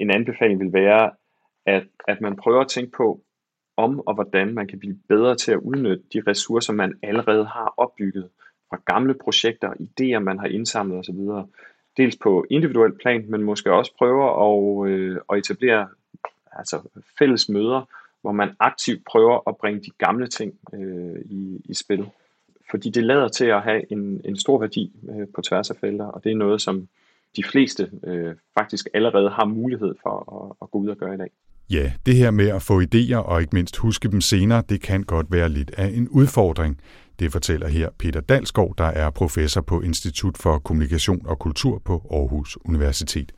en anbefaling vil være, at, at man prøver at tænke på, om og hvordan man kan blive bedre til at udnytte de ressourcer, man allerede har opbygget fra gamle projekter, idéer, man har indsamlet osv. Dels på individuel plan, men måske også prøve at, øh, at etablere altså fælles møder, hvor man aktivt prøver at bringe de gamle ting øh, i, i spil. Fordi det lader til at have en, en stor værdi øh, på tværs af felter, og det er noget, som de fleste øh, faktisk allerede har mulighed for at, at gå ud og gøre i dag. Ja, det her med at få idéer og ikke mindst huske dem senere, det kan godt være lidt af en udfordring. Det fortæller her Peter Dalskov, der er professor på Institut for Kommunikation og Kultur på Aarhus Universitet.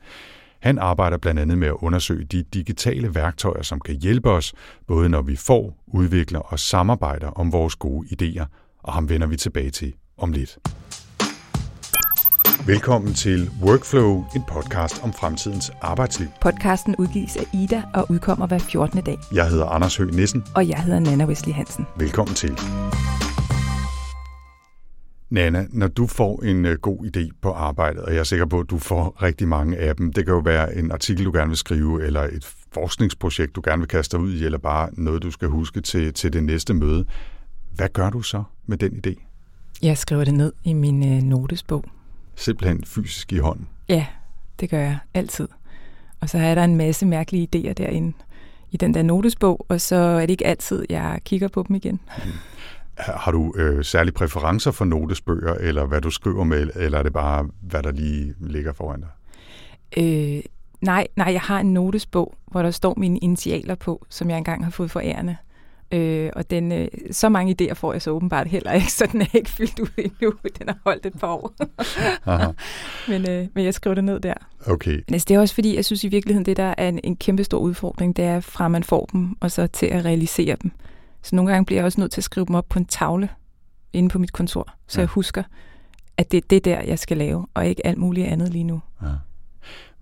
Han arbejder blandt andet med at undersøge de digitale værktøjer, som kan hjælpe os, både når vi får, udvikler og samarbejder om vores gode idéer, og ham vender vi tilbage til om lidt. Velkommen til Workflow, en podcast om fremtidens arbejdsliv. Podcasten udgives af Ida og udkommer hver 14. dag. Jeg hedder Anders Høgh Nissen. Og jeg hedder Nana Wesley Hansen. Velkommen til. Nana, når du får en uh, god idé på arbejdet, og jeg er sikker på, at du får rigtig mange af dem, det kan jo være en artikel, du gerne vil skrive, eller et forskningsprojekt, du gerne vil kaste ud i, eller bare noget, du skal huske til, til det næste møde. Hvad gør du så med den idé? Jeg skriver det ned i min uh, notesbog. Simpelthen fysisk i hånden? Ja, det gør jeg altid. Og så er der en masse mærkelige idéer derinde i den der notesbog, og så er det ikke altid, jeg kigger på dem igen. Mm. Har du øh, særlige præferencer for notesbøger, eller hvad du skriver med, eller er det bare, hvad der lige ligger foran dig? Øh, nej, nej, jeg har en notesbog, hvor der står mine initialer på, som jeg engang har fået forærende. Øh, og den, øh, så mange idéer får jeg så åbenbart heller ikke, så den er ikke fyldt ud endnu. Den har holdt et par år. men, øh, men jeg skriver det ned der. Okay. Men altså, det er også fordi, jeg synes i virkeligheden, det der er en, en kæmpe stor udfordring, det er fra man får dem, og så til at realisere dem. Så nogle gange bliver jeg også nødt til at skrive dem op på en tavle inde på mit kontor, så ja. jeg husker, at det er det der, jeg skal lave, og ikke alt muligt andet lige nu. Ja.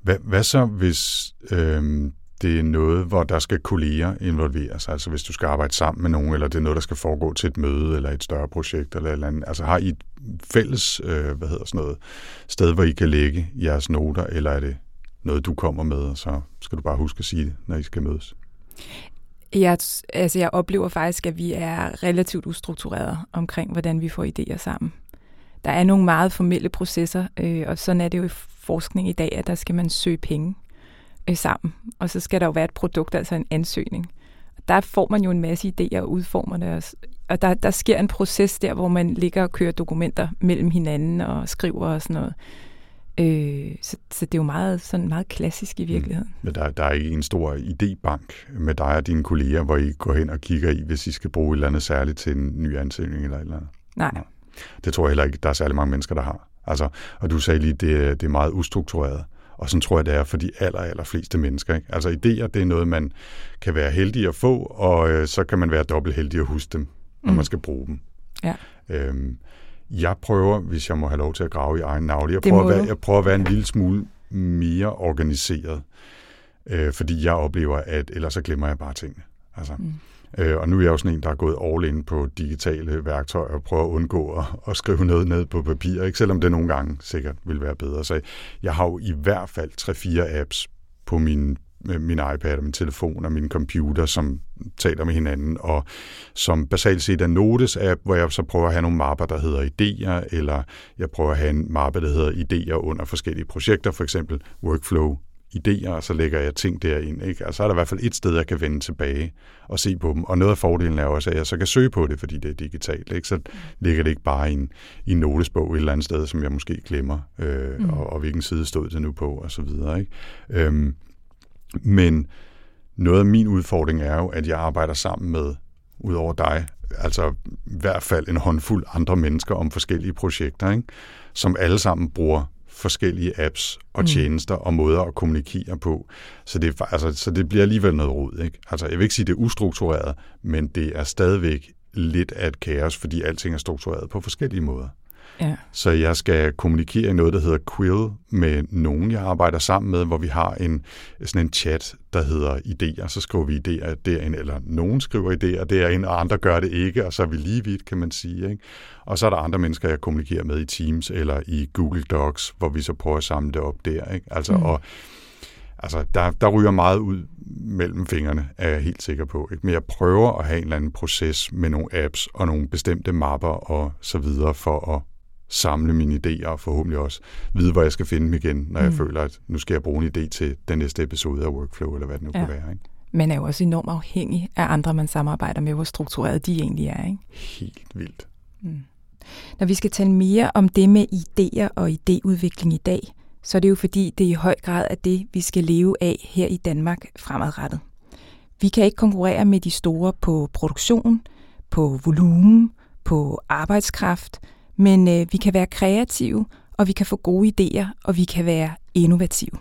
Hvad, hvad så, hvis øh, det er noget, hvor der skal kolleger involveres? Altså hvis du skal arbejde sammen med nogen, eller det er noget, der skal foregå til et møde, eller et større projekt, eller et eller andet. Altså har I et fælles, øh, hvad hedder sådan noget, sted, hvor I kan lægge jeres noter, eller er det noget, du kommer med, og så skal du bare huske at sige det, når I skal mødes? Jeg, altså jeg oplever faktisk, at vi er relativt ustrukturerede omkring, hvordan vi får idéer sammen. Der er nogle meget formelle processer, øh, og sådan er det jo i forskning i dag, at der skal man søge penge øh, sammen, og så skal der jo være et produkt, altså en ansøgning. Der får man jo en masse idéer og udformer det, og der, der sker en proces der, hvor man ligger og kører dokumenter mellem hinanden og skriver og sådan noget. Øh, så, så det er jo meget, sådan meget klassisk i mm. virkeligheden. Mm. Men der, der er ikke en stor idébank med dig og dine kolleger, hvor I går hen og kigger i, hvis I skal bruge et eller andet særligt til en ny ansøgning eller et eller andet? Nej. Nej. Det tror jeg heller ikke, der er særlig mange mennesker, der har. Altså, og du sagde lige, det, det er meget ustruktureret. Og sådan tror jeg, det er for de aller, aller fleste mennesker. Ikke? Altså idéer, det er noget, man kan være heldig at få, og øh, så kan man være dobbelt heldig at huske dem, når mm. man skal bruge dem. Ja. Øhm, jeg prøver, hvis jeg må have lov til at grave i egen navle, jeg prøver, at være, jeg prøver at være en lille smule mere organiseret, øh, fordi jeg oplever, at ellers så glemmer jeg bare tingene. Altså, mm øh, og nu er jeg jo sådan en, der er gået all in på digitale værktøjer og prøver at undgå at, at skrive noget ned på papir, ikke? selvom det nogle gange sikkert vil være bedre. Så jeg har jo i hvert fald 3-4 apps på min øh, min iPad og min telefon og min computer, som taler med hinanden, og som basalt set er Notes-app, hvor jeg så prøver at have nogle mapper, der hedder idéer, eller jeg prøver at have en mappe, der hedder idéer under forskellige projekter, for eksempel workflow idéer, og så lægger jeg ting derind. Ikke? Og så er der i hvert fald et sted, jeg kan vende tilbage og se på dem. Og noget af fordelen er også, at jeg så kan søge på det, fordi det er digitalt. Ikke? Så ligger det ikke bare i en, i en notesbog et eller andet sted, som jeg måske glemmer, øh, mm. og, og hvilken side stod det nu på, og så videre. Ikke? Øhm, men noget af min udfordring er jo, at jeg arbejder sammen med, ud over dig, altså i hvert fald en håndfuld andre mennesker om forskellige projekter, ikke? som alle sammen bruger forskellige apps og mm. tjenester og måder at kommunikere på. Så det, altså, så det bliver alligevel noget rod. Ikke? Altså, jeg vil ikke sige, at det er ustruktureret, men det er stadigvæk lidt af et kaos, fordi alting er struktureret på forskellige måder. Ja. Så jeg skal kommunikere i noget, der hedder Quill med nogen, jeg arbejder sammen med, hvor vi har en, sådan en chat, der hedder idéer. Så skriver vi idéer derinde, eller nogen skriver idéer derinde, og andre gør det ikke, og så er vi lige vidt, kan man sige. Ikke? Og så er der andre mennesker, jeg kommunikerer med i Teams eller i Google Docs, hvor vi så prøver at samle det op der. Ikke? Altså, mm. og, Altså, der, der ryger meget ud mellem fingrene, er jeg helt sikker på. Ikke? Men jeg prøver at have en eller anden proces med nogle apps og nogle bestemte mapper og så videre for at samle mine idéer og forhåbentlig også vide, hvor jeg skal finde dem igen, når mm. jeg føler, at nu skal jeg bruge en idé til den næste episode af Workflow, eller hvad det nu ja. kan være. Ikke? Man er jo også enormt afhængig af andre, man samarbejder med, hvor struktureret de egentlig er. Ikke? Helt vildt. Mm. Når vi skal tale mere om det med idéer og idéudvikling i dag, så er det jo fordi, det i høj grad er det, vi skal leve af her i Danmark fremadrettet. Vi kan ikke konkurrere med de store på produktion, på volumen, på arbejdskraft, men øh, vi kan være kreative, og vi kan få gode idéer, og vi kan være innovative.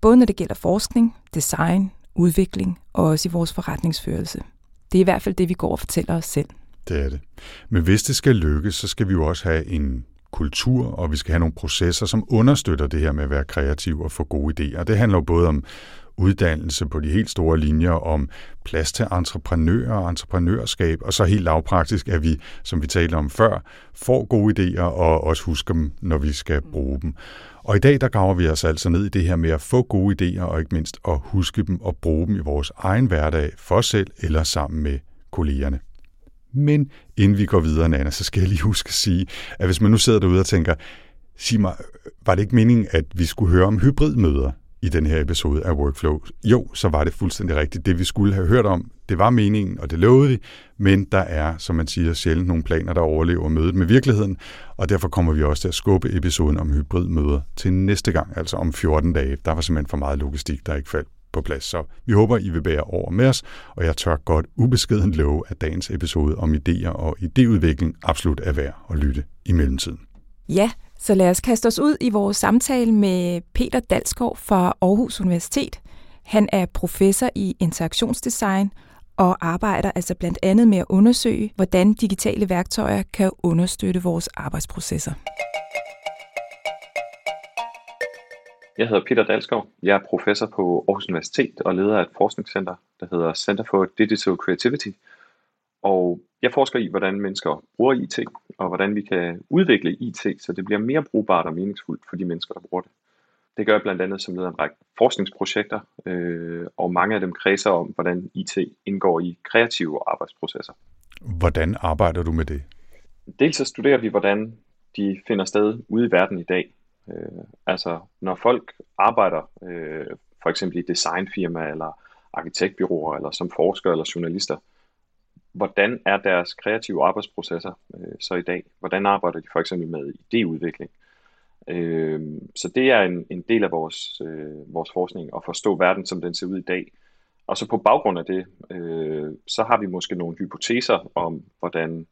Både når det gælder forskning, design, udvikling og også i vores forretningsførelse. Det er i hvert fald det, vi går og fortæller os selv. Det er det. Men hvis det skal lykkes, så skal vi jo også have en kultur, og vi skal have nogle processer, som understøtter det her med at være kreativ og få gode idéer. Det handler jo både om uddannelse på de helt store linjer, om plads til entreprenører og entreprenørskab, og så helt lavpraktisk, at vi, som vi talte om før, får gode idéer og også husker dem, når vi skal bruge dem. Og i dag, der graver vi os altså ned i det her med at få gode idéer, og ikke mindst at huske dem og bruge dem i vores egen hverdag, for os selv eller sammen med kollegerne. Men inden vi går videre, Nana, så skal jeg lige huske at sige, at hvis man nu sidder derude og tænker, sig mig, var det ikke meningen, at vi skulle høre om hybridmøder i den her episode af Workflow? Jo, så var det fuldstændig rigtigt. Det vi skulle have hørt om, det var meningen, og det lovede vi, men der er, som man siger, sjældent nogle planer, der overlever mødet med virkeligheden, og derfor kommer vi også til at skubbe episoden om hybridmøder til næste gang, altså om 14 dage. Der var simpelthen for meget logistik, der ikke faldt på plads. Så vi håber, I vil bære over med os, og jeg tør godt ubeskeden love, at dagens episode om idéer og idéudvikling absolut er værd at lytte i mellemtiden. Ja, så lad os kaste os ud i vores samtale med Peter Dalskov fra Aarhus Universitet. Han er professor i interaktionsdesign og arbejder altså blandt andet med at undersøge, hvordan digitale værktøjer kan understøtte vores arbejdsprocesser. Jeg hedder Peter Dalskov. Jeg er professor på Aarhus Universitet og leder af et forskningscenter, der hedder Center for Digital Creativity. Og jeg forsker i, hvordan mennesker bruger IT, og hvordan vi kan udvikle IT, så det bliver mere brugbart og meningsfuldt for de mennesker, der bruger det. Det gør jeg blandt andet som leder af en række forskningsprojekter, øh, og mange af dem kredser om, hvordan IT indgår i kreative arbejdsprocesser. Hvordan arbejder du med det? Dels så studerer vi, hvordan de finder sted ude i verden i dag. Øh, altså, når folk arbejder øh, for eksempel i designfirma eller arkitektbyråer eller som forskere eller journalister, hvordan er deres kreative arbejdsprocesser øh, så i dag? Hvordan arbejder de for eksempel med idéudvikling? Øh, så det er en, en del af vores, øh, vores forskning at forstå verden, som den ser ud i dag. Og så på baggrund af det, øh, så har vi måske nogle hypoteser om, hvordan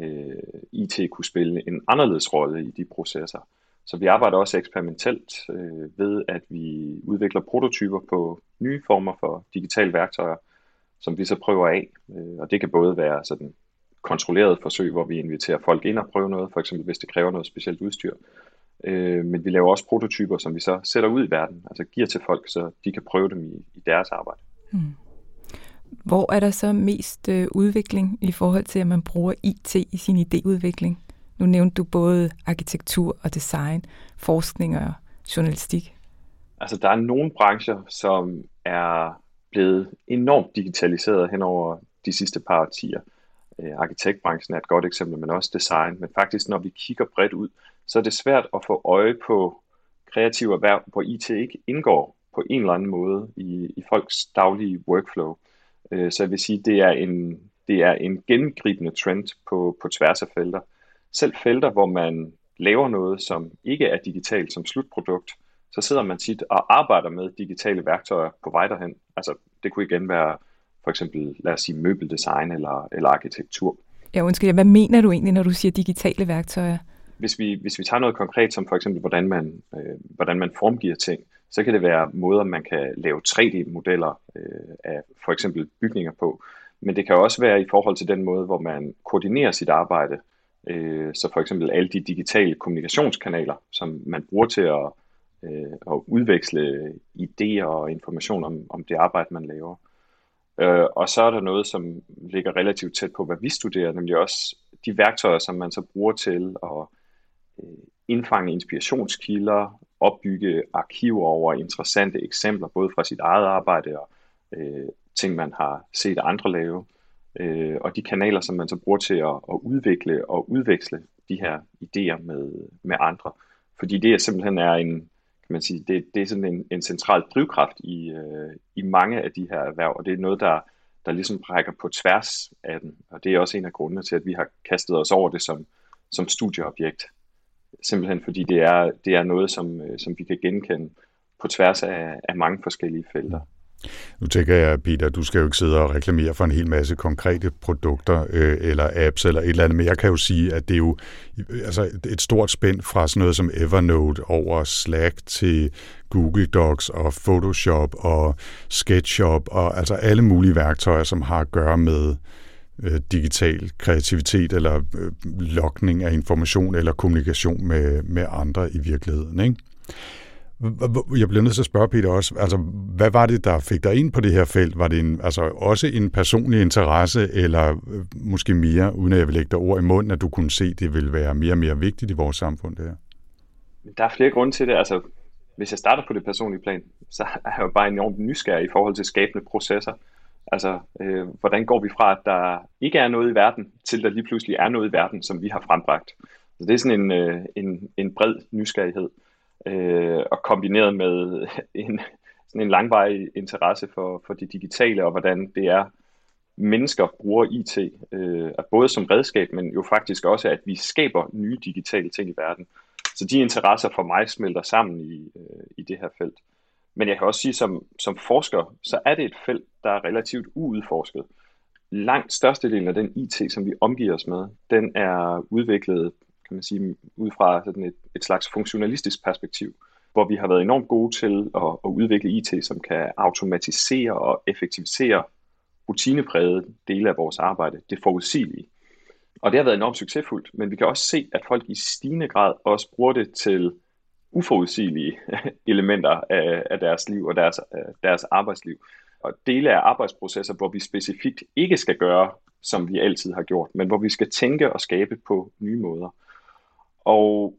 øh, IT kunne spille en anderledes rolle i de processer. Så vi arbejder også eksperimentelt øh, ved, at vi udvikler prototyper på nye former for digitale værktøjer, som vi så prøver af. Øh, og det kan både være sådan kontrolleret forsøg, hvor vi inviterer folk ind og prøver noget, for eksempel hvis det kræver noget specielt udstyr. Øh, men vi laver også prototyper, som vi så sætter ud i verden, altså giver til folk, så de kan prøve dem i, i deres arbejde. Hmm. Hvor er der så mest øh, udvikling i forhold til, at man bruger IT i sin idéudvikling? Nu nævnte du både arkitektur og design, forskning og journalistik. Altså, der er nogle brancher, som er blevet enormt digitaliseret hen over de sidste par årtier. Øh, arkitektbranchen er et godt eksempel, men også design. Men faktisk, når vi kigger bredt ud, så er det svært at få øje på kreative erhverv, hvor IT ikke indgår på en eller anden måde i, i folks daglige workflow. Øh, så jeg vil sige, det er en, det er en gennemgribende trend på, på tværs af felter. Selv felter, hvor man laver noget, som ikke er digitalt som slutprodukt, så sidder man tit og arbejder med digitale værktøjer på vej derhen. Altså, det kunne igen være for eksempel, lad os sige, møbeldesign eller, eller arkitektur. Ja, undskyld, hvad mener du egentlig, når du siger digitale værktøjer? Hvis vi, hvis vi tager noget konkret, som for eksempel, hvordan man, øh, hvordan man formgiver ting, så kan det være måder, man kan lave 3D-modeller øh, af for eksempel bygninger på. Men det kan også være i forhold til den måde, hvor man koordinerer sit arbejde. Øh, så for eksempel alle de digitale kommunikationskanaler, som man bruger til at øh, og udveksle idéer og information om, om det arbejde, man laver. Øh, og så er der noget, som ligger relativt tæt på, hvad vi studerer, nemlig også de værktøjer, som man så bruger til at øh, indfange inspirationskilder, opbygge arkiver over interessante eksempler, både fra sit eget arbejde og øh, ting, man har set andre lave, øh, og de kanaler, som man så bruger til at, at udvikle og udveksle de her idéer med, med andre. Fordi det er simpelthen er en, kan man sige, det, det er sådan en, en central drivkraft i, øh, i mange af de her erhverv, og det er noget, der, der ligesom rækker på tværs af den, og det er også en af grundene til, at vi har kastet os over det som, som studieobjekt. Simpelthen fordi det er, det er noget, som, øh, som vi kan genkende på tværs af, af mange forskellige felter. Nu tænker jeg, Peter, du skal jo ikke sidde og reklamere for en hel masse konkrete produkter øh, eller apps eller et eller andet, men jeg kan jo sige, at det er jo øh, altså et stort spænd fra sådan noget som Evernote over Slack til Google Docs og Photoshop og SketchUp og altså alle mulige værktøjer, som har at gøre med øh, digital kreativitet eller øh, lokning af information eller kommunikation med, med andre i virkeligheden. Ikke? Jeg bliver nødt til at spørge Peter også, altså hvad var det, der fik dig ind på det her felt? Var det en, altså også en personlig interesse, eller øh, måske mere, uden at jeg vil lægge dig ord i munden, at du kunne se, at det ville være mere og mere vigtigt i vores samfund, det her? Der er flere grunde til det. Altså, hvis jeg starter på det personlige plan, så er jeg jo bare enormt nysgerrig i forhold til skabende processer. Altså, øh, hvordan går vi fra, at der ikke er noget i verden, til der lige pludselig er noget i verden, som vi har frembragt. Så det er sådan en, øh, en, en bred nysgerrighed øh, og kombineret med en, sådan en langvarig interesse for, for det digitale og hvordan det er, mennesker bruger IT, øh, både som redskab, men jo faktisk også, at vi skaber nye digitale ting i verden. Så de interesser for mig smelter sammen i, øh, i det her felt. Men jeg kan også sige, som, som forsker, så er det et felt, der er relativt uudforsket. Langt størstedelen af den IT, som vi omgiver os med, den er udviklet kan man sige, ud fra sådan et, et slags funktionalistisk perspektiv, hvor vi har været enormt gode til at, at udvikle IT, som kan automatisere og effektivisere rutineprægede dele af vores arbejde, det forudsigelige. Og det har været enormt succesfuldt, men vi kan også se, at folk i stigende grad også bruger det til uforudsigelige elementer af, af deres liv og deres, øh, deres arbejdsliv. Og dele af arbejdsprocesser, hvor vi specifikt ikke skal gøre, som vi altid har gjort, men hvor vi skal tænke og skabe på nye måder. Og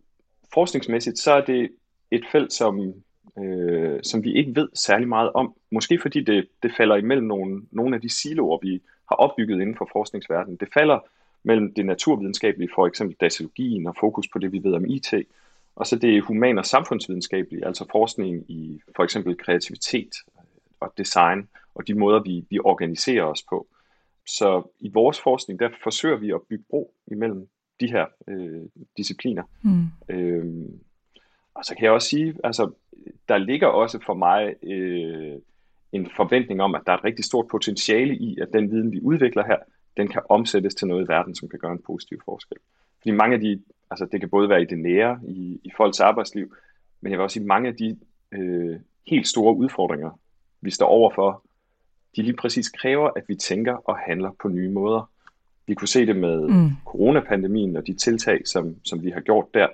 forskningsmæssigt, så er det et felt, som, øh, som vi ikke ved særlig meget om. Måske fordi det, det falder imellem nogle, nogle af de siloer, vi har opbygget inden for forskningsverdenen. Det falder mellem det naturvidenskabelige, for eksempel datalogien og fokus på det, vi ved om IT, og så det human- og samfundsvidenskabelige, altså forskning i for eksempel kreativitet og design, og de måder, vi, vi organiserer os på. Så i vores forskning, der forsøger vi at bygge bro imellem de her øh, discipliner. Mm. Øhm, og så kan jeg også sige, altså, der ligger også for mig øh, en forventning om, at der er et rigtig stort potentiale i, at den viden, vi udvikler her, den kan omsættes til noget i verden, som kan gøre en positiv forskel. Fordi mange af de, altså det kan både være i det nære, i, i folks arbejdsliv, men jeg vil også sige, mange af de øh, helt store udfordringer, vi står overfor, de lige præcis kræver, at vi tænker og handler på nye måder. Vi kunne se det med mm. coronapandemien og de tiltag, som, som vi har gjort der.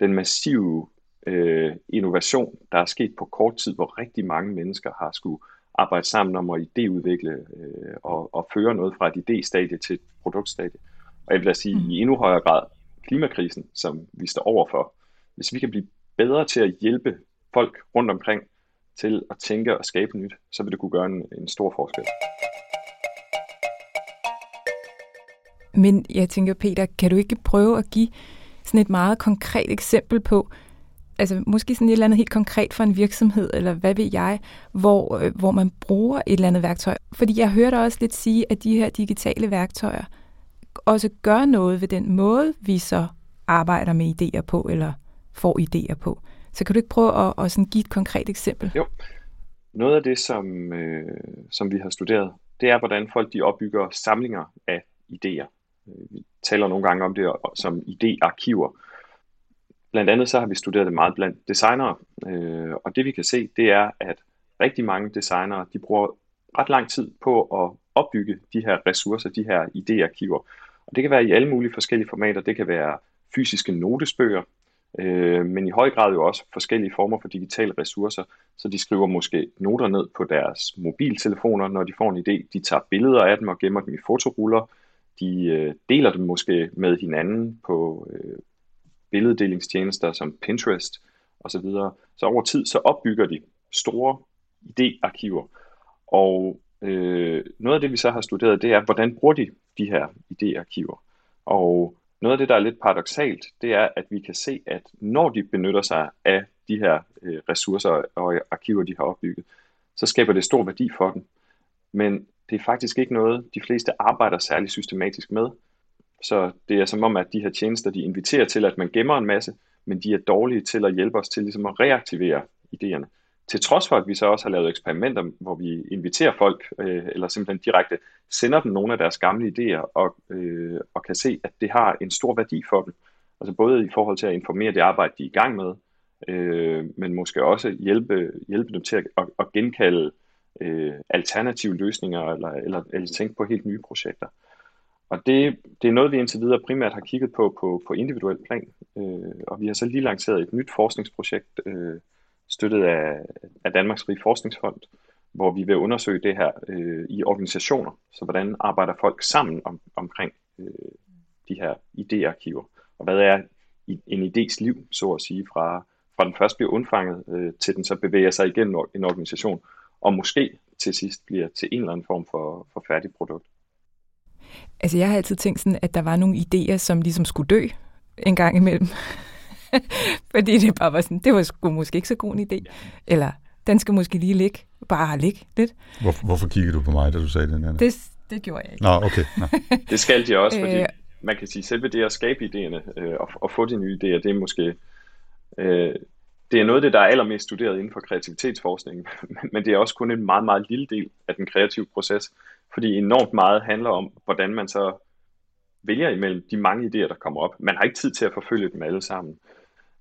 Den massive øh, innovation, der er sket på kort tid, hvor rigtig mange mennesker har skulle arbejde sammen om at idéudvikle øh, og, og føre noget fra et idéstadie til et produktstadie. Og jeg vil da sige, mm. i endnu højere grad klimakrisen, som vi står overfor. Hvis vi kan blive bedre til at hjælpe folk rundt omkring til at tænke og skabe nyt, så vil det kunne gøre en, en stor forskel. Men jeg tænker, Peter, kan du ikke prøve at give sådan et meget konkret eksempel på, altså måske sådan et eller andet helt konkret for en virksomhed, eller hvad ved jeg, hvor, øh, hvor man bruger et eller andet værktøj. Fordi jeg hørte også lidt sige, at de her digitale værktøjer også gør noget ved den måde, vi så arbejder med idéer på, eller får idéer på. Så kan du ikke prøve at, at sådan give et konkret eksempel? Jo. Noget af det, som, øh, som vi har studeret, det er, hvordan folk de opbygger samlinger af idéer. Øh, vi taler nogle gange om det som idéarkiver. Blandt andet så har vi studeret det meget blandt designere, øh, og det vi kan se, det er, at rigtig mange designere, de bruger ret lang tid på at opbygge de her ressourcer, de her idéarkiver. Og det kan være i alle mulige forskellige formater. Det kan være fysiske notesbøger, øh, men i høj grad jo også forskellige former for digitale ressourcer. Så de skriver måske noter ned på deres mobiltelefoner, når de får en idé. De tager billeder af dem og gemmer dem i fotoruller. De øh, deler dem måske med hinanden på øh, billeddelingstjenester som Pinterest osv. Så, så over tid så opbygger de store idéarkiver. Og øh, noget af det, vi så har studeret, det er, hvordan bruger de de her idéarkiver. Og noget af det, der er lidt paradoxalt, det er, at vi kan se, at når de benytter sig af de her øh, ressourcer og arkiver, de har opbygget, så skaber det stor værdi for dem. Men det er faktisk ikke noget, de fleste arbejder særlig systematisk med. Så det er som om, at de her tjenester, de inviterer til, at man gemmer en masse, men de er dårlige til at hjælpe os til ligesom at reaktivere idéerne. Til trods for, at vi så også har lavet eksperimenter, hvor vi inviterer folk, øh, eller simpelthen direkte sender dem nogle af deres gamle idéer, og, øh, og kan se, at det har en stor værdi for dem. Altså både i forhold til at informere det arbejde, de er i gang med, øh, men måske også hjælpe, hjælpe dem til at, at, at genkalde øh, alternative løsninger, eller, eller, eller tænke på helt nye projekter. Og det, det er noget, vi indtil videre primært har kigget på på, på individuel plan, øh, og vi har så lige lanceret et nyt forskningsprojekt, øh, støttet af, af Danmarks Fri Forskningsfond, hvor vi vil undersøge det her øh, i organisationer. Så hvordan arbejder folk sammen om, omkring øh, de her idéarkiver? Og hvad er en idés liv, så at sige, fra, fra den først bliver undfanget, øh, til den så bevæger sig igennem en organisation, og måske til sidst bliver til en eller anden form for, for færdig produkt. Altså jeg har altid tænkt sådan, at der var nogle idéer, som ligesom skulle dø en gang imellem. Fordi det bare var sådan, det var sgu måske ikke så god en idé. Eller den skal måske lige ligge, bare ligge lidt. Hvor, hvorfor kiggede du på mig, da du sagde det? Nana? Det, det gjorde jeg ikke. Nå, okay. Nå. det skal de også, fordi øh, man kan sige, selve det at skabe idéerne øh, og, og få de nye idéer, det er måske... Øh, det er noget af det, der er allermest studeret inden for kreativitetsforskning, men det er også kun en meget, meget lille del af den kreative proces, fordi enormt meget handler om, hvordan man så vælger imellem de mange idéer, der kommer op. Man har ikke tid til at forfølge dem alle sammen.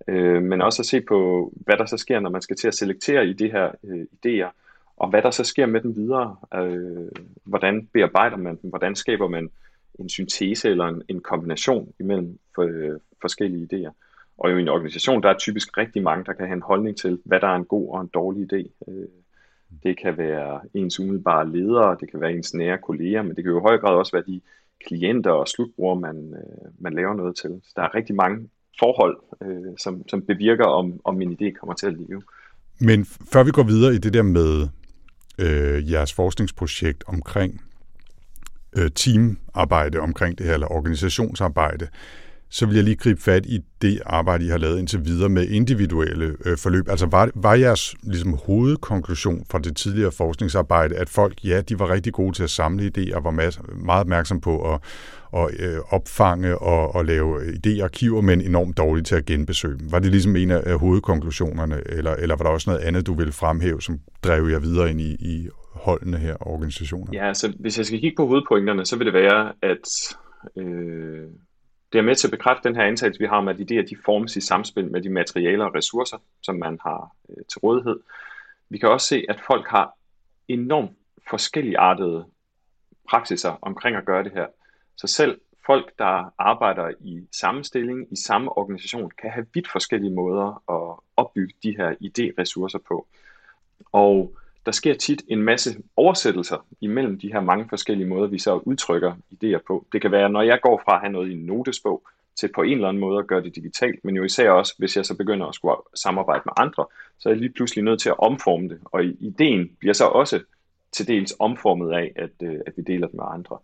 Øh, men også at se på, hvad der så sker, når man skal til at selektere i de her øh, idéer, og hvad der så sker med dem videre. Øh, hvordan bearbejder man dem? Hvordan skaber man en syntese eller en, en kombination imellem for, øh, forskellige idéer? Og i en organisation, der er typisk rigtig mange, der kan have en holdning til, hvad der er en god og en dårlig idé. Øh, det kan være ens umiddelbare ledere, det kan være ens nære kolleger, men det kan jo i høj grad også være de klienter og slutbrugere, man, øh, man laver noget til. Så der er rigtig mange forhold, øh, som, som bevirker, om, om min idé kommer til at leve. Men før vi går videre i det der med øh, jeres forskningsprojekt omkring øh, teamarbejde, omkring det her, eller organisationsarbejde, så vil jeg lige gribe fat i det arbejde, I har lavet indtil videre med individuelle øh, forløb. Altså var, var jeres ligesom, hovedkonklusion fra det tidligere forskningsarbejde, at folk, ja, de var rigtig gode til at samle idéer, var meget, meget opmærksom på at, at øh, opfange og, og lave idéarkiver, men enormt dårlige til at genbesøge dem. Var det ligesom en af hovedkonklusionerne, eller, eller var der også noget andet, du ville fremhæve, som drev jer videre ind i, i holdene her, organisationer? Ja, altså hvis jeg skal kigge på hovedpointerne, så vil det være, at øh, det er med til at bekræfte den her antagelse, vi har om, at idéer de formes i samspil med de materialer og ressourcer, som man har øh, til rådighed. Vi kan også se, at folk har enormt forskellige artede praksiser omkring at gøre det her. Så selv folk, der arbejder i samme stilling, i samme organisation, kan have vidt forskellige måder at opbygge de her idéressourcer på. Og der sker tit en masse oversættelser imellem de her mange forskellige måder, vi så udtrykker idéer på. Det kan være, når jeg går fra at have noget i en notesbog, til på en eller anden måde at gøre det digitalt, men jo især også, hvis jeg så begynder at skulle samarbejde med andre, så er jeg lige pludselig nødt til at omforme det, og ideen bliver så også til dels omformet af, at, øh, at vi deler det med andre.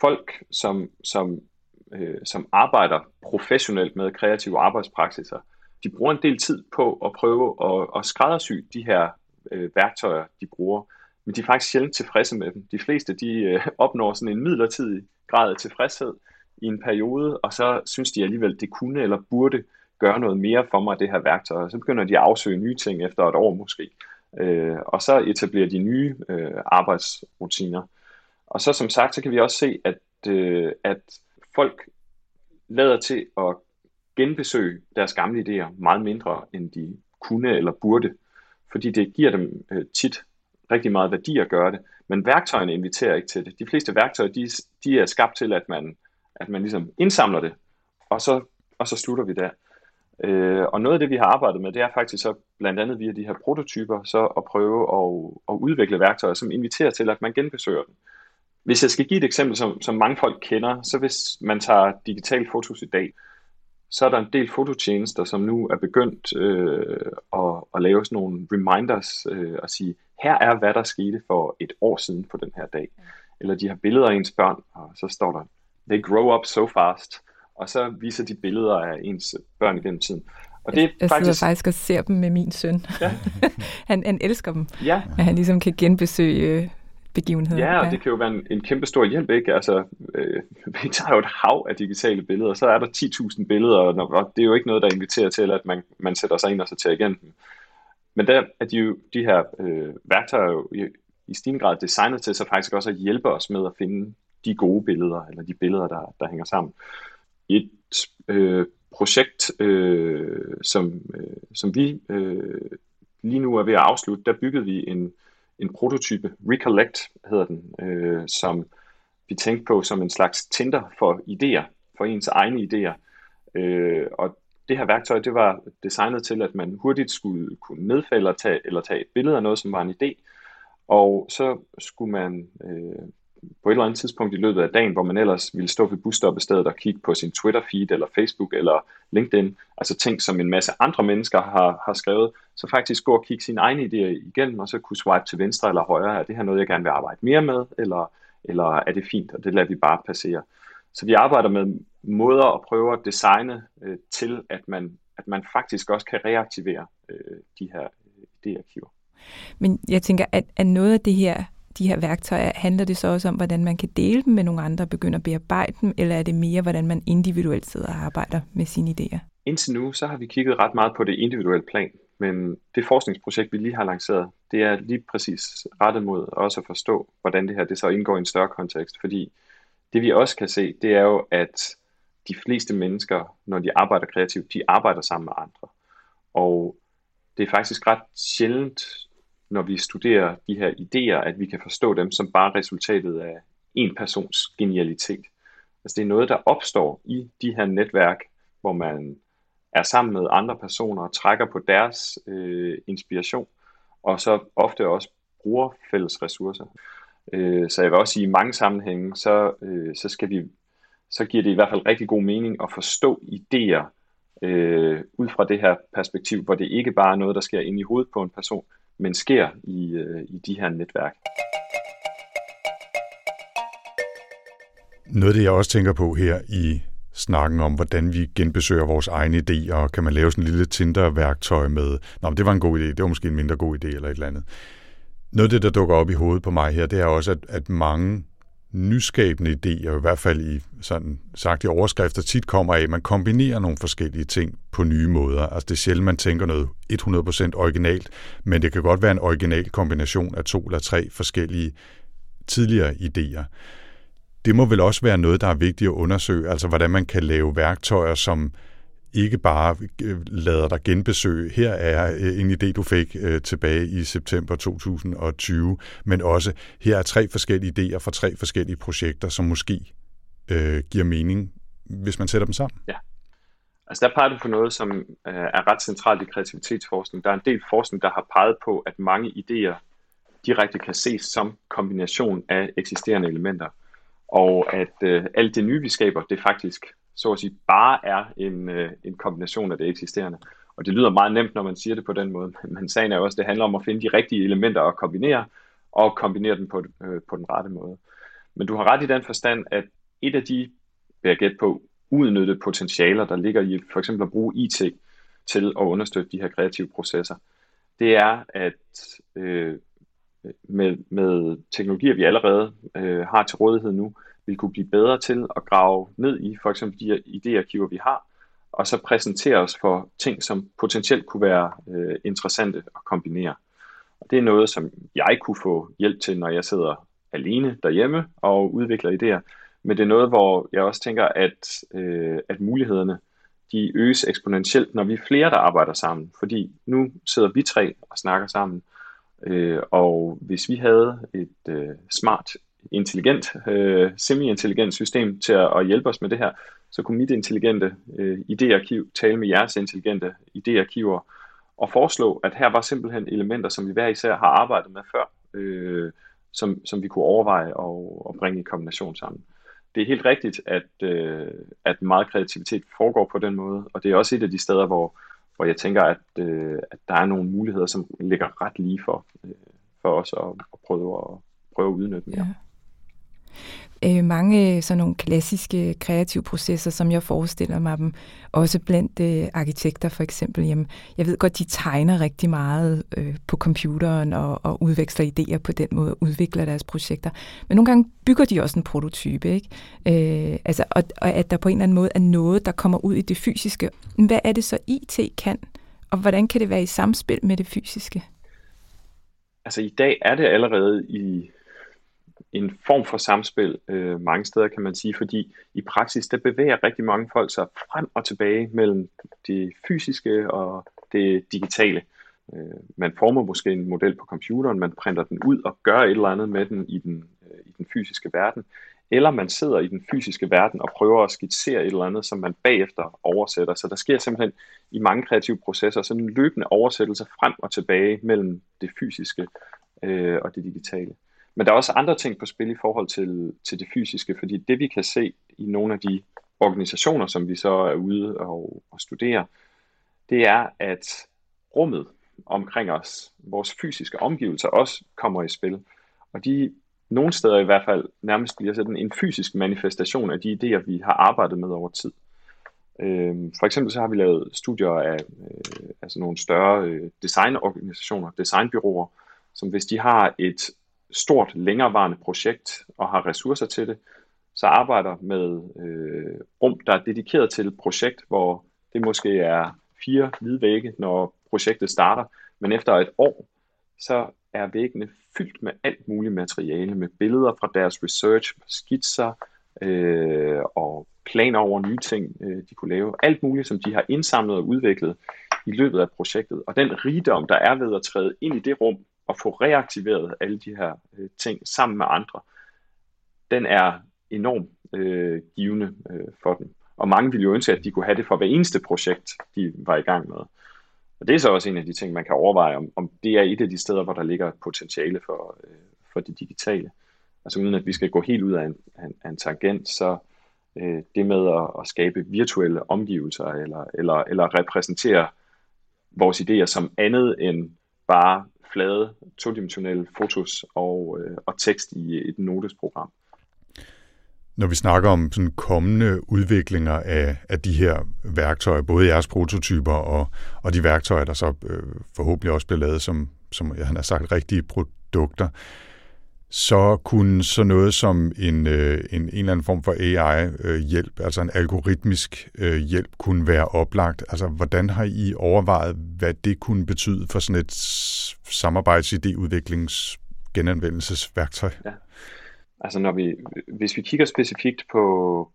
Folk, som, som, øh, som arbejder professionelt med kreative arbejdspraksiser, de bruger en del tid på at prøve at, at skræddersy de her øh, værktøjer, de bruger. Men de er faktisk sjældent tilfredse med dem. De fleste de øh, opnår sådan en midlertidig grad af tilfredshed i en periode, og så synes de alligevel, det kunne eller burde gøre noget mere for mig, det her værktøj. Og så begynder de at afsøge nye ting efter et år måske. Øh, og så etablerer de nye øh, arbejdsrutiner. Og så som sagt, så kan vi også se, at, øh, at folk lader til at genbesøge deres gamle idéer meget mindre, end de kunne eller burde fordi det giver dem øh, tit rigtig meget værdi at gøre det, men værktøjerne inviterer ikke til det. De fleste værktøjer, de, de er skabt til, at man, at man ligesom indsamler det, og så, og så slutter vi der. Øh, og noget af det, vi har arbejdet med, det er faktisk så blandt andet via de her prototyper, så at prøve at, at udvikle værktøjer, som inviterer til, at man genbesøger dem. Hvis jeg skal give et eksempel, som, som mange folk kender, så hvis man tager digitalt fotos i dag, så er der en del fototjenester, som nu er begyndt øh, at, at lave sådan nogle reminders øh, og sige, her er hvad der skete for et år siden på den her dag. Eller de har billeder af ens børn, og så står der, they grow up so fast. Og så viser de billeder af ens børn gennem tiden. Og det er jeg, jeg faktisk... sidder faktisk og ser dem med min søn. Ja. han, han elsker dem. Ja. At han ligesom kan genbesøge begivenheder. Ja, og ja. det kan jo være en, en kæmpe stor hjælp, ikke? Altså, øh, vi tager jo et hav af digitale billeder, så er der 10.000 billeder, og det er jo ikke noget, der inviterer til, at man, man sætter sig ind og sorterer igen dem. Men der er de, jo, de her øh, værktøjer jo i, i stigende grad designet til så faktisk også at hjælpe os med at finde de gode billeder, eller de billeder, der, der hænger sammen. Et øh, projekt, øh, som, øh, som vi øh, lige nu er ved at afslutte, der byggede vi en, en prototype, Recollect hedder den, øh, som vi tænkte på som en slags Tinder for idéer, for ens egne idéer. Øh, og det her værktøj, det var designet til, at man hurtigt skulle kunne nedfælde eller tage, eller tage et billede af noget, som var en idé, og så skulle man øh, på et eller andet tidspunkt i løbet af dagen, hvor man ellers ville stå ved busstoppestedet og kigge på sin Twitter-feed eller Facebook eller LinkedIn, altså ting, som en masse andre mennesker har, har skrevet, så faktisk gå og kigge sine egne idéer igennem, og så kunne swipe til venstre eller højre, er det her noget, jeg gerne vil arbejde mere med, eller, eller er det fint, og det lader vi bare passere. Så vi arbejder med måder at prøve at designe øh, til, at man, at man faktisk også kan reaktivere øh, de her øh, idéarkiver. Men jeg tænker, at, at noget af det her de her værktøjer, handler det så også om, hvordan man kan dele dem med nogle andre og begynde at bearbejde dem, eller er det mere, hvordan man individuelt sidder og arbejder med sine idéer? Indtil nu, så har vi kigget ret meget på det individuelle plan, men det forskningsprojekt, vi lige har lanceret, det er lige præcis rettet mod også at forstå, hvordan det her det så indgår i en større kontekst, fordi det vi også kan se, det er jo, at de fleste mennesker, når de arbejder kreativt, de arbejder sammen med andre. Og det er faktisk ret sjældent, når vi studerer de her idéer, at vi kan forstå dem som bare resultatet af en persons genialitet. Altså det er noget, der opstår i de her netværk, hvor man er sammen med andre personer og trækker på deres øh, inspiration, og så ofte også bruger fælles ressourcer. Øh, så jeg vil også sige, at i mange sammenhænge, så, øh, så, skal vi, så giver det i hvert fald rigtig god mening at forstå idéer øh, ud fra det her perspektiv, hvor det ikke bare er noget, der sker inde i hovedet på en person, men sker i, øh, i de her netværk. Noget af det, jeg også tænker på her i snakken om, hvordan vi genbesøger vores egne idéer, og kan man lave sådan en lille Tinder-værktøj med, nå, men det var en god idé, det var måske en mindre god idé eller et eller andet. Noget af det, der dukker op i hovedet på mig her, det er også, at, at mange nyskabende idéer, i hvert fald i sådan sagt i overskrifter, tit kommer af, at man kombinerer nogle forskellige ting på nye måder. Altså det er sjældent, man tænker noget 100% originalt, men det kan godt være en original kombination af to eller tre forskellige tidligere idéer. Det må vel også være noget, der er vigtigt at undersøge, altså hvordan man kan lave værktøjer, som ikke bare øh, lader dig genbesøge, her er øh, en idé, du fik øh, tilbage i september 2020, men også, her er tre forskellige idéer fra tre forskellige projekter, som måske øh, giver mening, hvis man sætter dem sammen. Ja. Altså der peger du på noget, som øh, er ret centralt i kreativitetsforskning. Der er en del forskning, der har peget på, at mange idéer direkte kan ses som kombination af eksisterende elementer. Og at øh, alt det nye, vi skaber, det faktisk så at sige bare er en, øh, en kombination af det eksisterende. Og det lyder meget nemt, når man siger det på den måde, men sagen er jo også, at det handler om at finde de rigtige elementer at kombinere, og kombinere dem på, øh, på den rette måde. Men du har ret i den forstand, at et af de, vil jeg gætte på, udnyttede potentialer, der ligger i for eksempel at bruge IT til at understøtte de her kreative processer, det er, at øh, med, med teknologier, vi allerede øh, har til rådighed nu, vil kunne blive bedre til at grave ned i for eksempel de idéarkiver, vi har, og så præsentere os for ting, som potentielt kunne være øh, interessante at kombinere. Og det er noget, som jeg kunne få hjælp til, når jeg sidder alene derhjemme og udvikler idéer. Men det er noget, hvor jeg også tænker, at, øh, at mulighederne de øges eksponentielt, når vi er flere, der arbejder sammen. Fordi nu sidder vi tre og snakker sammen, øh, og hvis vi havde et øh, smart intelligent, øh, semi-intelligent system til at, at hjælpe os med det her, så kunne mit intelligente øh, idéarkiv tale med jeres intelligente idéarkiver og foreslå, at her var simpelthen elementer, som vi hver især har arbejdet med før, øh, som, som vi kunne overveje og, og bringe i kombination sammen. det er helt rigtigt, at, øh, at meget kreativitet foregår på den måde, og det er også et af de steder, hvor, hvor jeg tænker, at, øh, at der er nogle muligheder, som ligger ret lige for, øh, for os at, at prøve at, prøve at udnytte mere. Ja øh, mange sådan nogle klassiske kreative processer, som jeg forestiller mig dem, også blandt øh, arkitekter for eksempel. Jamen, jeg ved godt, de tegner rigtig meget øh, på computeren og, og udveksler idéer på den måde, og udvikler deres projekter. Men nogle gange bygger de også en prototype, ikke? Øh, altså, og, og at der på en eller anden måde er noget, der kommer ud i det fysiske. Hvad er det så IT kan, og hvordan kan det være i samspil med det fysiske? Altså i dag er det allerede i en form for samspil øh, mange steder, kan man sige, fordi i praksis, der bevæger rigtig mange folk sig frem og tilbage mellem det fysiske og det digitale. Øh, man former måske en model på computeren, man printer den ud og gør et eller andet med den i den, øh, i den fysiske verden, eller man sidder i den fysiske verden og prøver at skitsere et eller andet, som man bagefter oversætter. Så der sker simpelthen i mange kreative processer sådan en løbende oversættelse frem og tilbage mellem det fysiske øh, og det digitale. Men der er også andre ting på spil i forhold til, til det fysiske, fordi det vi kan se i nogle af de organisationer, som vi så er ude og, og studere, det er, at rummet omkring os, vores fysiske omgivelser, også kommer i spil. Og de nogle steder i hvert fald nærmest bliver sådan en fysisk manifestation af de idéer, vi har arbejdet med over tid. Øhm, for eksempel så har vi lavet studier af øh, altså nogle større øh, designorganisationer, designbyråer, som hvis de har et stort, længerevarende projekt og har ressourcer til det, så arbejder med øh, rum, der er dedikeret til et projekt, hvor det måske er fire hvide vægge, når projektet starter, men efter et år, så er væggene fyldt med alt muligt materiale, med billeder fra deres research, skitser øh, og planer over nye ting, øh, de kunne lave. Alt muligt, som de har indsamlet og udviklet i løbet af projektet. Og den rigdom, der er ved at træde ind i det rum, at få reaktiveret alle de her øh, ting sammen med andre, den er enormt øh, givende øh, for dem. Og mange ville jo ønske, at de kunne have det for hver eneste projekt, de var i gang med. Og det er så også en af de ting, man kan overveje, om, om det er et af de steder, hvor der ligger potentiale for, øh, for det digitale. Altså uden at vi skal gå helt ud af en, en, en tangent, så øh, det med at, at skabe virtuelle omgivelser, eller, eller, eller repræsentere vores idéer som andet end bare flade, todimensionelle fotos og, øh, og tekst i et notesprogram. Når vi snakker om sådan kommende udviklinger af, af de her værktøjer, både jeres prototyper og, og de værktøjer, der så øh, forhåbentlig også bliver lavet som, som jeg har sagt, rigtige produkter, så kunne så noget som en, øh, en, en eller anden form for AI-hjælp, øh, altså en algoritmisk øh, hjælp, kunne være oplagt. Altså, hvordan har I overvejet, hvad det kunne betyde for sådan et samarbejdsidéudviklings genanvendelsesværktøj? Ja. Altså når vi, hvis vi kigger specifikt på,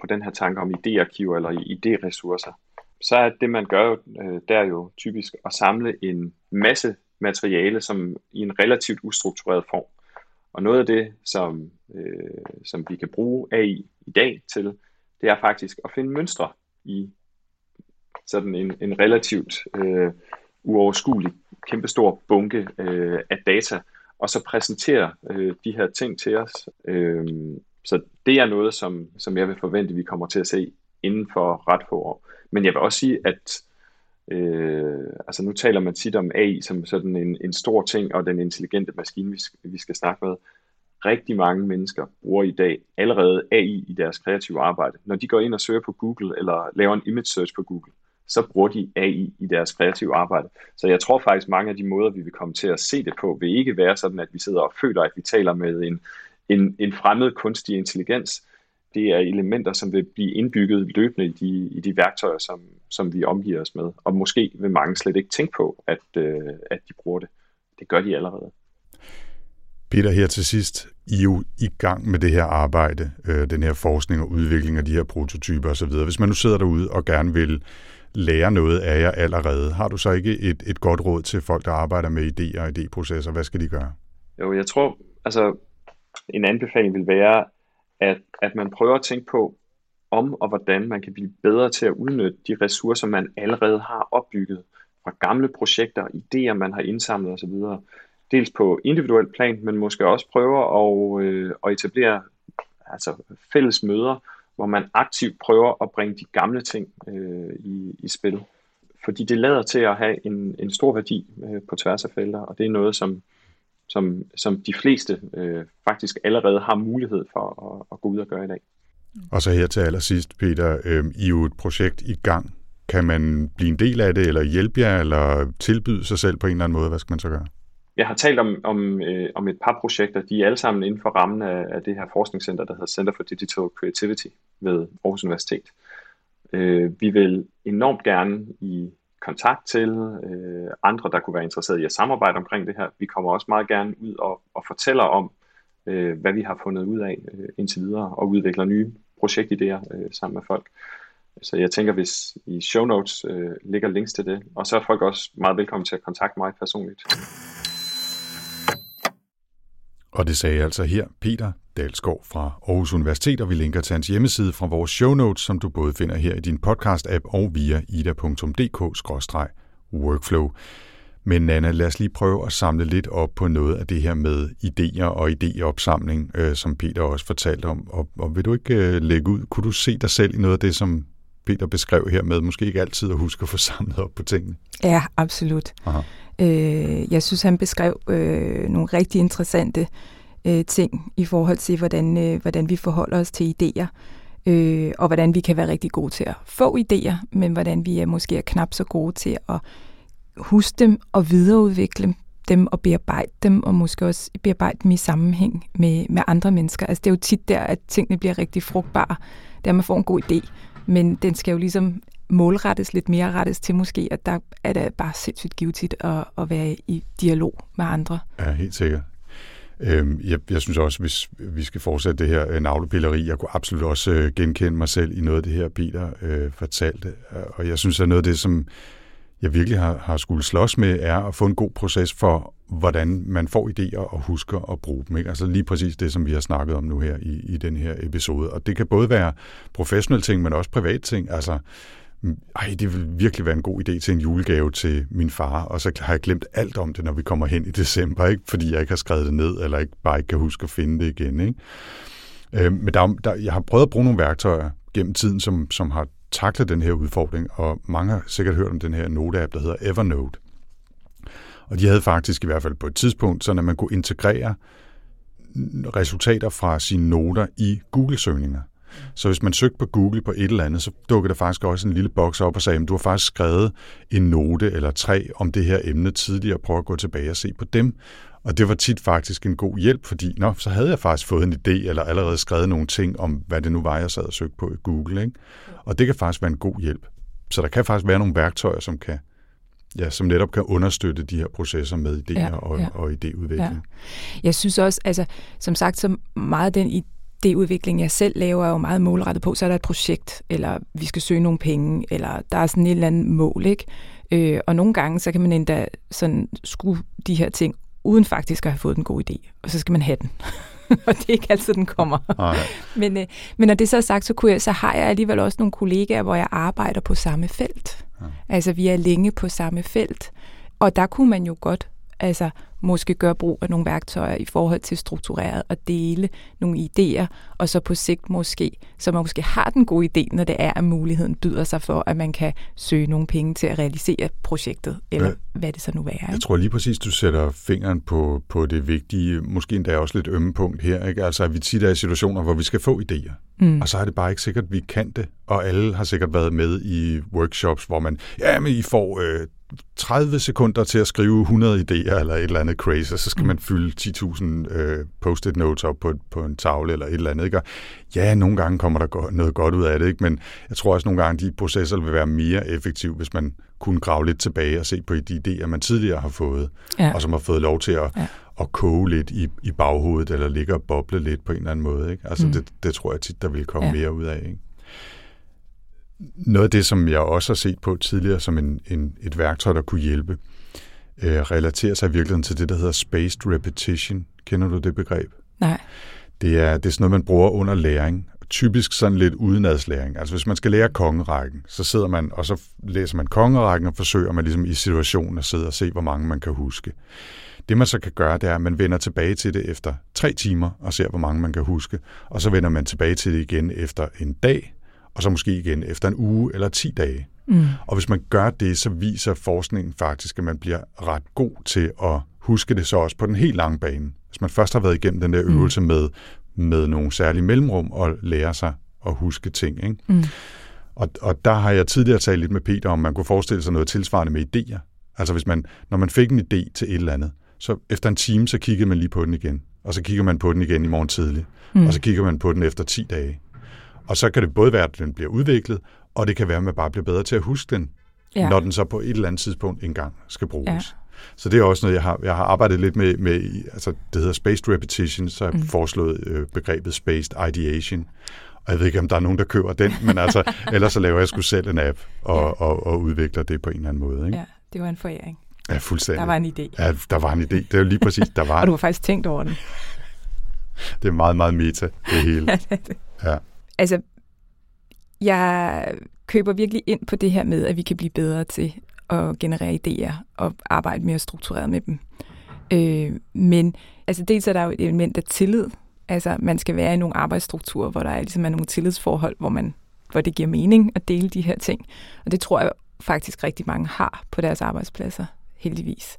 på den her tanke om idéarkiver eller idéressourcer, så er det, man gør, øh, der jo typisk at samle en masse materiale, som i en relativt ustruktureret form. Og noget af det, som, øh, som vi kan bruge AI i dag til, det er faktisk at finde mønstre i sådan en, en relativt øh, uoverskuelig, kæmpestor bunke øh, af data, og så præsentere øh, de her ting til os. Øh, så det er noget, som, som jeg vil forvente, vi kommer til at se inden for ret få år. Men jeg vil også sige, at øh, altså nu taler man tit om AI som sådan en, en stor ting, og den intelligente maskine, vi vi skal snakke med. Rigtig mange mennesker bruger i dag allerede AI i deres kreative arbejde. Når de går ind og søger på Google, eller laver en image search på Google, så bruger de AI i deres kreative arbejde. Så jeg tror faktisk, mange af de måder, vi vil komme til at se det på, vil ikke være sådan, at vi sidder og føler, at vi taler med en, en, en fremmed kunstig intelligens. Det er elementer, som vil blive indbygget løbende i de, i de værktøjer, som, som vi omgiver os med. Og måske vil mange slet ikke tænke på, at, øh, at de bruger det. Det gør de allerede. Peter, her til sidst, I er jo i gang med det her arbejde, øh, den her forskning og udvikling af de her prototyper osv. Hvis man nu sidder derude og gerne vil lære noget af jer allerede. Har du så ikke et, et godt råd til folk, der arbejder med idéer og idéprocesser? Hvad skal de gøre? Jo, jeg tror, altså en anbefaling vil være, at, at man prøver at tænke på, om og hvordan man kan blive bedre til at udnytte de ressourcer, man allerede har opbygget fra gamle projekter, idéer, man har indsamlet osv. Dels på individuel plan, men måske også prøver at, øh, at etablere altså fælles møder, hvor man aktivt prøver at bringe de gamle ting øh, i, i spil. Fordi det lader til at have en, en stor værdi øh, på tværs af felter, og det er noget, som, som, som de fleste øh, faktisk allerede har mulighed for at, at gå ud og gøre i dag. Og så her til allersidst, Peter, øh, I er jo et projekt i gang. Kan man blive en del af det, eller hjælpe jer, eller tilbyde sig selv på en eller anden måde? Hvad skal man så gøre? Jeg har talt om, om, øh, om et par projekter. De er alle sammen inden for rammen af, af det her forskningscenter, der hedder Center for Digital Creativity ved Aarhus Universitet. Øh, vi vil enormt gerne i kontakt til øh, andre, der kunne være interesseret i at samarbejde omkring det her. Vi kommer også meget gerne ud og, og fortæller om, øh, hvad vi har fundet ud af øh, indtil videre, og udvikler nye projektidéer øh, sammen med folk. Så jeg tænker, hvis i show notes øh, ligger links til det, og så er folk også meget velkommen til at kontakte mig personligt. Og det sagde altså her Peter Dalsgaard fra Aarhus Universitet, og vi linker til hans hjemmeside fra vores show notes, som du både finder her i din podcast-app og via ida.dk-workflow. Men Nana, lad os lige prøve at samle lidt op på noget af det her med idéer og idéopsamling, øh, som Peter også fortalte om. Og, og vil du ikke øh, lægge ud, kunne du se dig selv i noget af det, som Peter beskrev her med, måske ikke altid at huske at få samlet op på tingene? Ja, absolut. Aha. Øh, jeg synes, han beskrev øh, nogle rigtig interessante øh, ting i forhold til, hvordan, øh, hvordan vi forholder os til idéer, øh, og hvordan vi kan være rigtig gode til at få idéer, men hvordan vi er måske er knap så gode til at huske dem og videreudvikle dem og bearbejde dem, og måske også bearbejde dem i sammenhæng med, med andre mennesker. Altså det er jo tit der, at tingene bliver rigtig frugtbare, der man får en god idé, men den skal jo ligesom målrettes lidt mere rettes til måske, at der er det bare sindssygt givetigt at, at være i dialog med andre. Ja, helt sikkert. Øhm, jeg, jeg synes også, hvis vi skal fortsætte det her øh, navlepilleri, jeg kunne absolut også øh, genkende mig selv i noget af det her, Peter øh, fortalte. Og jeg synes, at noget af det, som jeg virkelig har, har skulle slås med, er at få en god proces for, hvordan man får idéer og husker at bruge dem. Ikke? Altså lige præcis det, som vi har snakket om nu her i, i den her episode. Og det kan både være professionelle ting, men også private ting. Altså, ej, det vil virkelig være en god idé til en julegave til min far, og så har jeg glemt alt om det, når vi kommer hen i december, ikke? fordi jeg ikke har skrevet det ned, eller ikke bare ikke kan huske at finde det igen. Ikke? Øh, men der, der, jeg har prøvet at bruge nogle værktøjer gennem tiden, som, som har taklet den her udfordring, og mange har sikkert hørt om den her note-app, der hedder Evernote. Og de havde faktisk i hvert fald på et tidspunkt, så at man kunne integrere resultater fra sine noter i Google-søgninger. Så hvis man søgte på Google på et eller andet, så dukker der faktisk også en lille boks op og sagde, at du har faktisk skrevet en note eller tre om det her emne tidligere, prøv at gå tilbage og se på dem. Og det var tit faktisk en god hjælp, fordi nå, så havde jeg faktisk fået en idé, eller allerede skrevet nogle ting om, hvad det nu var, jeg sad og søgte på i Google. Ikke? Og det kan faktisk være en god hjælp. Så der kan faktisk være nogle værktøjer, som kan ja, som netop kan understøtte de her processer med idéer ja, og, ja. og idéudvikling. Ja. Jeg synes også, altså som sagt, så meget den det udvikling, jeg selv laver, er jo meget målrettet på, så er der et projekt, eller vi skal søge nogle penge, eller der er sådan et eller andet mål, ikke? Øh, og nogle gange, så kan man endda sådan skue de her ting, uden faktisk at have fået den gode idé, og så skal man have den. og det er ikke altid, den kommer. men, øh, men når det så er sagt, så, kunne jeg, så har jeg alligevel også nogle kollegaer, hvor jeg arbejder på samme felt. Ja. Altså, vi er længe på samme felt. Og der kunne man jo godt altså måske gøre brug af nogle værktøjer i forhold til struktureret og dele nogle idéer, og så på sigt måske, så man måske har den gode idé, når det er, at muligheden byder sig for, at man kan søge nogle penge til at realisere projektet, eller ja. hvad det så nu er. Ikke? Jeg tror lige præcis, du sætter fingeren på, på det vigtige, måske endda også lidt ømme punkt her, ikke? altså at vi tit er i situationer, hvor vi skal få idéer, mm. og så er det bare ikke sikkert, at vi kan det, og alle har sikkert været med i workshops, hvor man, ja, men I får øh, 30 sekunder til at skrive 100 idéer eller et eller andet crazy, og så skal mm. man fylde 10.000 øh, post-it notes op på, på en tavle eller et eller andet. Ikke? Og ja, nogle gange kommer der noget godt ud af det, ikke? men jeg tror også nogle gange, de processer vil være mere effektive, hvis man kunne grave lidt tilbage og se på de idéer, man tidligere har fået, ja. og som har fået lov til at, ja. at koge lidt i, i baghovedet, eller ligge og boble lidt på en eller anden måde. Ikke? Altså mm. det, det tror jeg tit, der vil komme ja. mere ud af. Ikke? Noget af det, som jeg også har set på tidligere som en, en, et værktøj, der kunne hjælpe, øh, relaterer sig i virkeligheden til det, der hedder spaced repetition. Kender du det begreb? Nej. Det er, det er sådan noget, man bruger under læring. Typisk sådan lidt udenadslæring. Altså hvis man skal lære kongerækken, så sidder man, og så læser man kongerækken, og forsøger man ligesom i situationen at sidde og se, hvor mange man kan huske. Det man så kan gøre, det er, at man vender tilbage til det efter tre timer og ser, hvor mange man kan huske. Og så vender man tilbage til det igen efter en dag, og så måske igen efter en uge eller 10 dage. Mm. Og hvis man gør det, så viser forskningen faktisk, at man bliver ret god til at huske det så også på den helt lange bane. Hvis man først har været igennem den der mm. øvelse mm. med, med nogle særlige mellemrum og lære sig at huske ting. Ikke? Mm. Og, og der har jeg tidligere talt lidt med Peter om, man kunne forestille sig noget tilsvarende med idéer. Altså hvis man, når man fik en idé til et eller andet, så efter en time, så kiggede man lige på den igen. Og så kigger man på den igen i morgen tidlig. Mm. Og så kigger man på den efter 10 dage. Og så kan det både være, at den bliver udviklet, og det kan være, at man bare bliver bedre til at huske den, ja. når den så på et eller andet tidspunkt engang skal bruges. Ja. Så det er også noget, jeg har, jeg har arbejdet lidt med, med altså det hedder spaced repetition, så jeg mm. foreslået øh, begrebet spaced ideation. Og jeg ved ikke, om der er nogen, der køber den, men altså, ellers så laver jeg sgu selv en app og, ja. og, og, og udvikler det på en eller anden måde. Ikke? Ja, det var en foræring. Ja, fuldstændig. Der var en idé. Ja, der var en idé. Det er jo lige præcis, der var. og du har faktisk tænkt over den. det er meget, meget meta, det hele. ja, det er det. Ja. Altså, jeg køber virkelig ind på det her med, at vi kan blive bedre til at generere idéer og arbejde mere struktureret med dem. Øh, men altså dels er der jo et element af tillid. Altså man skal være i nogle arbejdsstrukturer, hvor der er, ligesom er nogle tillidsforhold, hvor, man, hvor det giver mening at dele de her ting. Og det tror jeg faktisk rigtig mange har på deres arbejdspladser, heldigvis.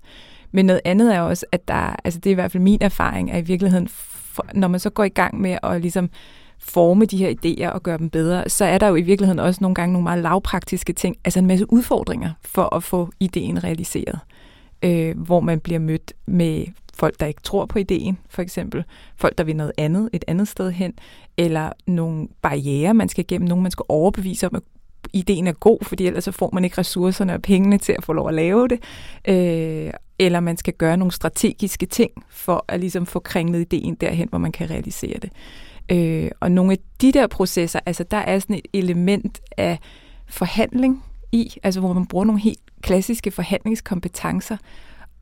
Men noget andet er også, at der, altså det er i hvert fald min erfaring, at i virkeligheden, når man så går i gang med at ligesom forme de her idéer og gøre dem bedre, så er der jo i virkeligheden også nogle gange nogle meget lavpraktiske ting, altså en masse udfordringer for at få ideen realiseret. Øh, hvor man bliver mødt med folk, der ikke tror på ideen, for eksempel. Folk, der vil noget andet, et andet sted hen. Eller nogle barriere, man skal igennem. Nogen, man skal overbevise om, at ideen er god, fordi ellers så får man ikke ressourcerne og pengene til at få lov at lave det. Øh, eller man skal gøre nogle strategiske ting for at ligesom få kringlet ideen derhen, hvor man kan realisere det. Øh, og nogle af de der processer, altså der er sådan et element af forhandling i, altså hvor man bruger nogle helt klassiske forhandlingskompetencer,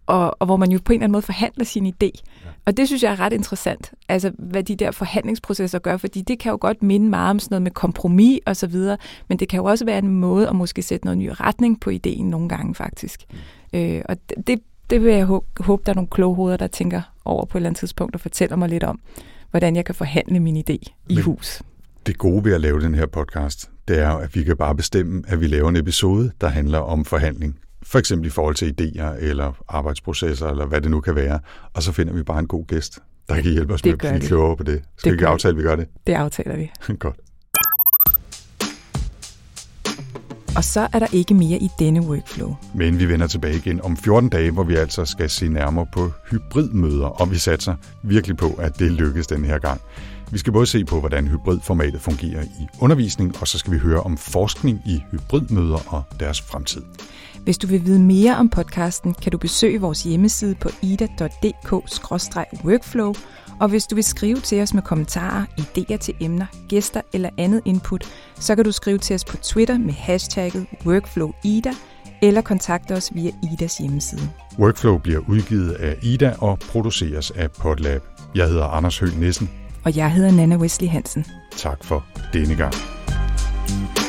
og, og hvor man jo på en eller anden måde forhandler sin idé. Ja. Og det synes jeg er ret interessant, altså hvad de der forhandlingsprocesser gør, fordi det kan jo godt minde meget om sådan noget med kompromis og så videre, men det kan jo også være en måde at måske sætte noget ny retning på ideen nogle gange faktisk. Mm. Øh, og det, det vil jeg håbe, der er nogle kloge hoveder, der tænker over på et eller andet tidspunkt og fortæller mig lidt om hvordan jeg kan forhandle min idé i Men hus. Det gode ved at lave den her podcast, det er at vi kan bare bestemme, at vi laver en episode, der handler om forhandling. For eksempel i forhold til idéer eller arbejdsprocesser, eller hvad det nu kan være. Og så finder vi bare en god gæst, der kan hjælpe os det med at blive klogere på det. Skal det vi ikke aftale, at vi gør det? Det aftaler vi. Godt. Og så er der ikke mere i denne workflow. Men vi vender tilbage igen om 14 dage, hvor vi altså skal se nærmere på hybridmøder, og vi satser virkelig på, at det lykkes den her gang. Vi skal både se på, hvordan hybridformatet fungerer i undervisning, og så skal vi høre om forskning i hybridmøder og deres fremtid. Hvis du vil vide mere om podcasten, kan du besøge vores hjemmeside på ida.dk-workflow, og hvis du vil skrive til os med kommentarer, idéer til emner, gæster eller andet input, så kan du skrive til os på Twitter med hashtagget WorkflowIda, eller kontakte os via Idas hjemmeside. Workflow bliver udgivet af Ida og produceres af Podlab. Jeg hedder Anders Høgh Nissen. Og jeg hedder Nana Wesley Hansen. Tak for denne gang. thank you